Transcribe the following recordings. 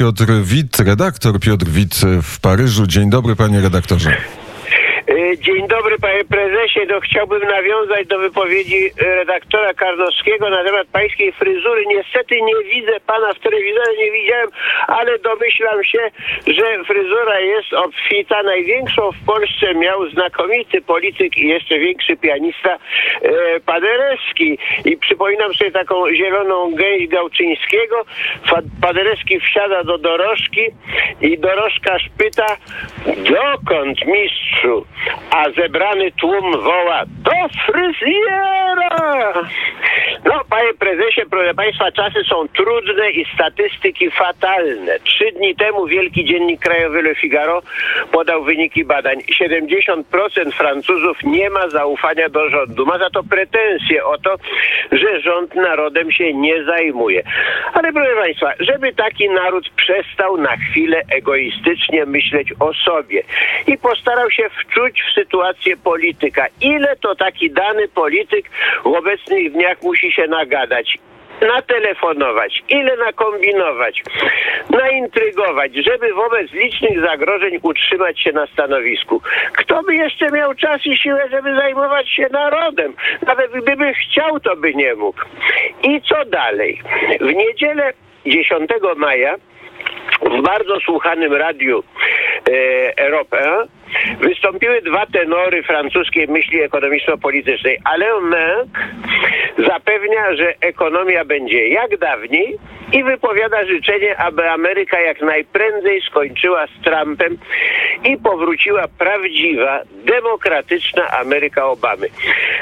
Piotr Wit, redaktor Piotr Wit w Paryżu. Dzień dobry, panie redaktorze. Dzień dobry panie prezesie. No, chciałbym nawiązać do wypowiedzi redaktora Karnowskiego na temat pańskiej fryzury. Niestety nie widzę pana w telewizorze, nie widziałem, ale domyślam się, że fryzura jest obfita. Największą w Polsce miał znakomity polityk i jeszcze większy pianista e, Paderewski. I przypominam sobie taką zieloną gęś Gałczyńskiego. Paderewski wsiada do dorożki i dorożkarz pyta, dokąd mistrzu? A zebrany tłum woła, do fryzjera! No, panie prezesie, proszę państwa, czasy są trudne i statystyki fatalne. Trzy dni temu Wielki Dziennik Krajowy Le Figaro podał wyniki badań. 70% Francuzów nie ma zaufania do rządu. Ma za to pretensje o to, że rząd narodem się nie zajmuje. Ale proszę państwa, żeby taki naród przestał na chwilę egoistycznie myśleć o sobie i postarał się wczuć w sytuację polityka. Ile to taki dany polityk w obecnych dniach musi się nagadać? natelefonować, ile nakombinować, naintrygować, żeby wobec licznych zagrożeń utrzymać się na stanowisku. Kto by jeszcze miał czas i siłę, żeby zajmować się narodem? Nawet gdyby chciał, to by nie mógł. I co dalej? W niedzielę 10 maja w bardzo słuchanym radiu e, Europę wystąpiły dwa tenory francuskiej myśli ekonomiczno-politycznej. Alain Menck zapewnia, że ekonomia będzie jak dawniej i wypowiada życzenie, aby Ameryka jak najprędzej skończyła z Trumpem i powróciła prawdziwa, demokratyczna Ameryka Obamy.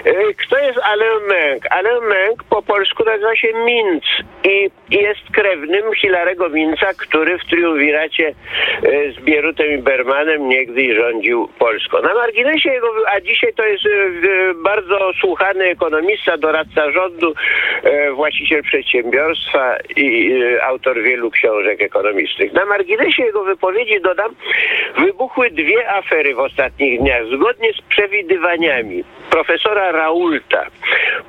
E, Kto jest Alain Menck? Alain Menck po polsku nazywa się Minc i jest krewnym Hilarego Minca, który w triumviracie e, z Bierutem i Bermanem niegdyś rządził Polską. Na marginesie jego, a dzisiaj to jest e, bardzo słuchany ekonomista, doradca rządu, e, właściciel przedsiębiorstwa i e, autor wielu książek ekonomistycznych. Na marginesie jego wypowiedzi dodam, wybuchły dwie afery w ostatnich dniach, zgodnie z przewidywaniami profesora Raulta.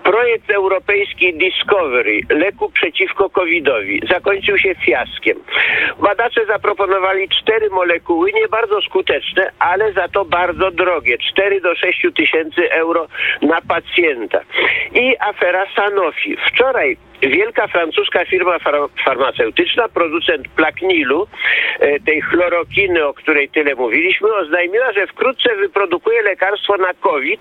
Projekt europejski Discovery, leku przeciwko COVID-owi, zakończył się fiaskiem. Badacze zaproponowali cztery molekuły, nie bardzo skuteczne, ale za to bardzo drogie. 4 do 6 tysięcy euro na pacjenta. I afera Sanofi. Wczoraj wielka francuska firma far- farmaceutyczna, producent Plaknilu, e, tej chlorokiny, o której tyle mówiliśmy, oznajmiła, że wkrótce wyprodukuje lekarstwo na COVID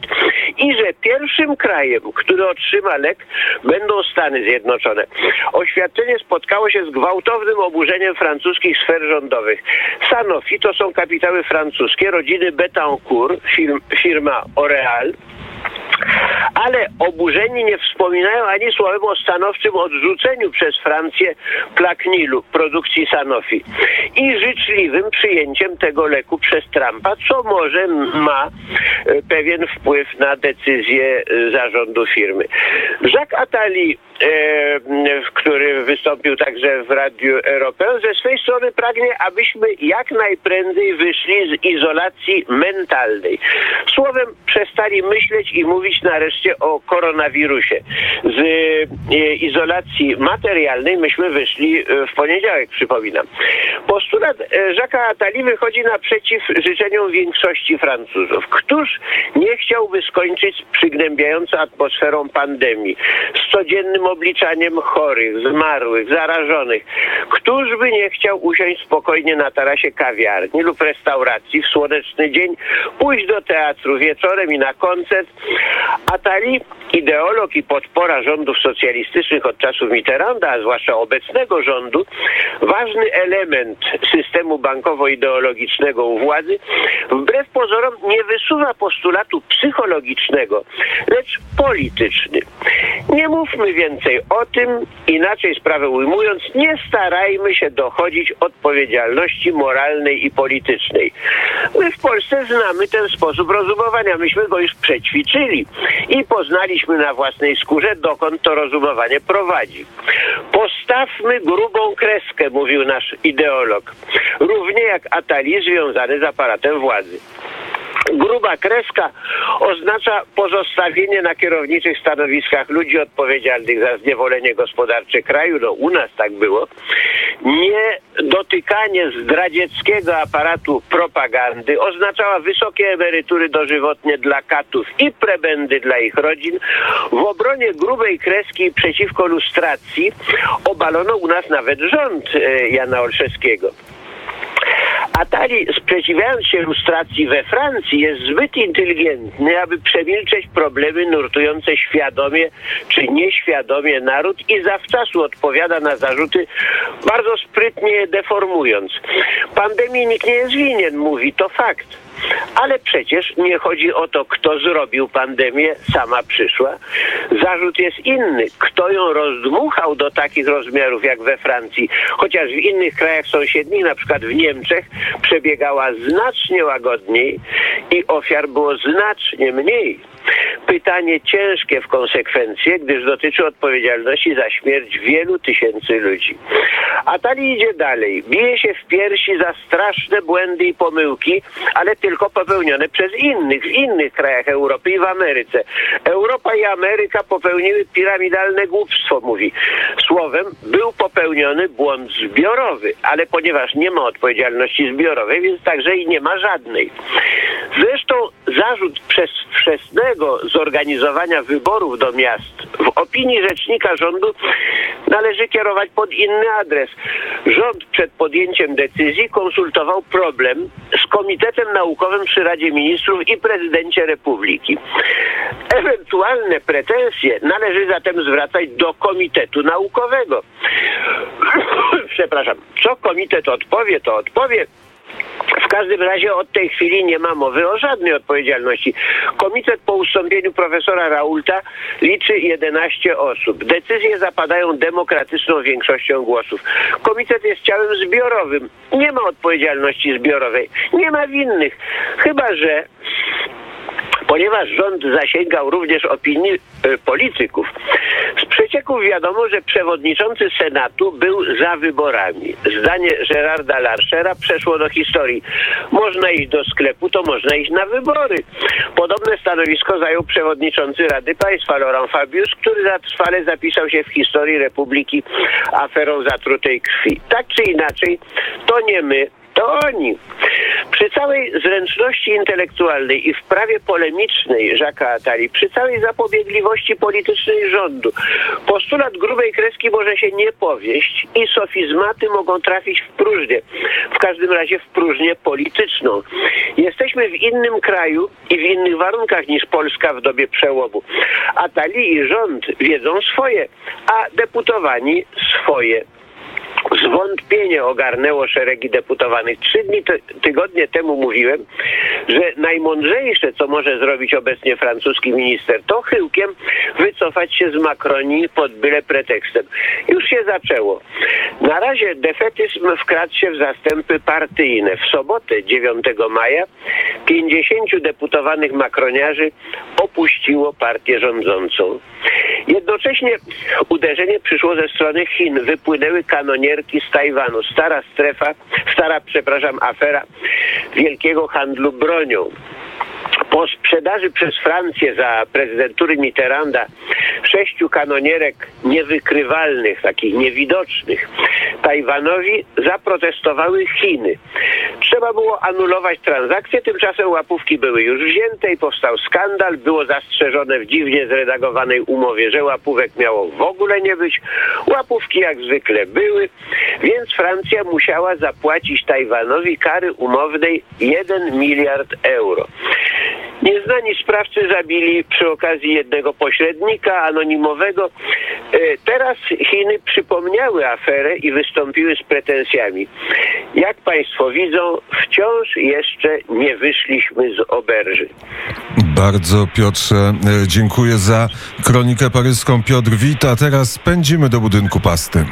i że pierwszym krajem, który otrzyma lek, będą Stany Zjednoczone. Oświadczenie spotkało się z gwałtownym oburzeniem francuskich sfer rządowych. Sanofi to są kapitały francuskie, rodziny Betancourt, firm, firma Oreal, ale oburzeni nie wspominają ani słowem o stanowczym odrzuceniu przez Francję Plaknilu, produkcji Sanofi i życzliwym przyjęciem tego leku przez Trumpa, co może ma e, pewien wpływ na decyzję e, zarządu firmy. Jacques Attali, e, który wystąpił także w Radiu Europę, ze swej strony pragnie, abyśmy jak najprędzej wyszli z izolacji mentalnej. Słowem, przestali myśleć i mówić nareszcie o koronawirusie. Z e, izolacji materialnej myśmy wyszli e, w poniedziałek, przypominam. Postulat Jacques'a Attali wychodzi naprzeciw życzeniom większości Francuzów. Któż nie chciałby skończyć z przygnębiającą atmosferą pandemii, z codziennym obliczaniem chorych, zmarłych, zarażonych? Któż by nie chciał usiąść spokojnie na tarasie kawiarni lub restauracji w słoneczny dzień, pójść do teatru wieczorem i na koncert? Attali, ideolog i podpora rządów socjalistycznych od czasów Mitterranda, a zwłaszcza obecnego rządu, ważny element systemu bankowo-ideologicznego u władzy, wbrew pozorom nie wysuwa postulatu psychologicznego, lecz polityczny. Nie mówmy więcej o tym, inaczej sprawę ujmując, nie starajmy się dochodzić odpowiedzialności moralnej i politycznej. My w Polsce znamy ten sposób rozumowania, myśmy go już przećwiczyli i poznaliśmy na własnej skórze, dokąd to rozumowanie prowadzi. Postawmy grubą kreskę, mówił nasz ideolog, równie jak Atali związany z aparatem władzy. Gruba kreska oznacza pozostawienie na kierowniczych stanowiskach ludzi odpowiedzialnych za zniewolenie gospodarcze kraju. No u nas tak było. Nie dotykanie zdradzieckiego aparatu propagandy oznaczała wysokie emerytury dożywotnie dla katów i prebendy dla ich rodzin. W obronie grubej kreski przeciwko lustracji obalono u nas nawet rząd e, Jana Olszewskiego. Atali, sprzeciwiając się lustracji we Francji, jest zbyt inteligentny, aby przemilczeć problemy nurtujące świadomie czy nieświadomie naród i zawczasu odpowiada na zarzuty, bardzo sprytnie je deformując. Pandemii nikt nie jest winien, mówi, to fakt. Ale przecież nie chodzi o to, kto zrobił pandemię, sama przyszła. Zarzut jest inny. Kto ją rozdmuchał do takich rozmiarów jak we Francji, chociaż w innych krajach sąsiednich, na przykład w Niemczech, przebiegała znacznie łagodniej i ofiar było znacznie mniej. Pytanie ciężkie w konsekwencje, gdyż dotyczy odpowiedzialności za śmierć wielu tysięcy ludzi. A Tali idzie dalej. Bije się w piersi za straszne błędy i pomyłki, ale tylko popełnione przez innych, w innych krajach Europy i w Ameryce. Europa i Ameryka popełniły piramidalne głupstwo, mówi. Słowem, był popełniony błąd zbiorowy, ale ponieważ nie ma odpowiedzialności zbiorowej, więc także i nie ma żadnej. Zresztą zarzut przez wczesnego zorganizowania wyborów do miast w opinii rzecznika rządu należy kierować pod inny adres. Rząd przed podjęciem decyzji konsultował problem z Komitetem Naukowym przy Radzie Ministrów i prezydencie Republiki. Ewentualne pretensje należy zatem zwracać do Komitetu Naukowego. Przepraszam, co komitet odpowie, to odpowie. W każdym razie od tej chwili nie ma mowy o żadnej odpowiedzialności. Komitet po ustąpieniu profesora Raulta liczy 11 osób. Decyzje zapadają demokratyczną większością głosów. Komitet jest ciałem zbiorowym. Nie ma odpowiedzialności zbiorowej. Nie ma winnych. Chyba, że ponieważ rząd zasięgał również opinii y, polityków. Z przecieków wiadomo, że przewodniczący Senatu był za wyborami. Zdanie Gerarda Larchera przeszło do historii. Można iść do sklepu, to można iść na wybory. Podobne stanowisko zajął przewodniczący Rady Państwa Laurent Fabius, który trwale zapisał się w historii Republiki aferą zatrutej krwi. Tak czy inaczej, to nie my, to oni. Przy całej zręczności intelektualnej i wprawie polemicznej Jacques'a Attali, przy całej zapobiegliwości politycznej rządu, postulat grubej kreski może się nie powieść i sofizmaty mogą trafić w próżnię. W każdym razie w próżnię polityczną. Jesteśmy w innym kraju i w innych warunkach niż Polska w dobie przełomu. Atali i rząd wiedzą swoje, a deputowani swoje zwątpienie ogarnęło szeregi deputowanych. Trzy dni tygodnie temu mówiłem, że najmądrzejsze, co może zrobić obecnie francuski minister, to chyłkiem wycofać się z Makronii pod byle pretekstem. Już się zaczęło. Na razie defetyzm wkradł się w zastępy partyjne. W sobotę 9 maja 50 deputowanych makroniarzy opuściło partię rządzącą. Jednocześnie uderzenie przyszło ze strony Chin. Wypłynęły kanonierki z Tajwanu. Stara strefa, stara, przepraszam, afera wielkiego handlu bronią. Po sprzedaży przez Francję za prezydentury Mitterranda sześciu kanonierek niewykrywalnych, takich niewidocznych, Tajwanowi zaprotestowały Chiny. Trzeba było anulować transakcje, tymczasem łapówki były już wzięte i powstał skandal. Było zastrzeżone w dziwnie zredagowanej umowie, że łapówek miało w ogóle nie być. Łapówki jak zwykle były, więc Francja musiała zapłacić Tajwanowi kary umownej 1 miliard euro. Nieznani sprawcy zabili przy okazji jednego pośrednika anonimowego. E, teraz Chiny przypomniały aferę i wystąpiły z pretensjami. Jak Państwo widzą, wciąż jeszcze nie wyszliśmy z oberży. Bardzo Piotrze, e, dziękuję za kronikę paryską. Piotr Wita. Teraz pędzimy do budynku pasty.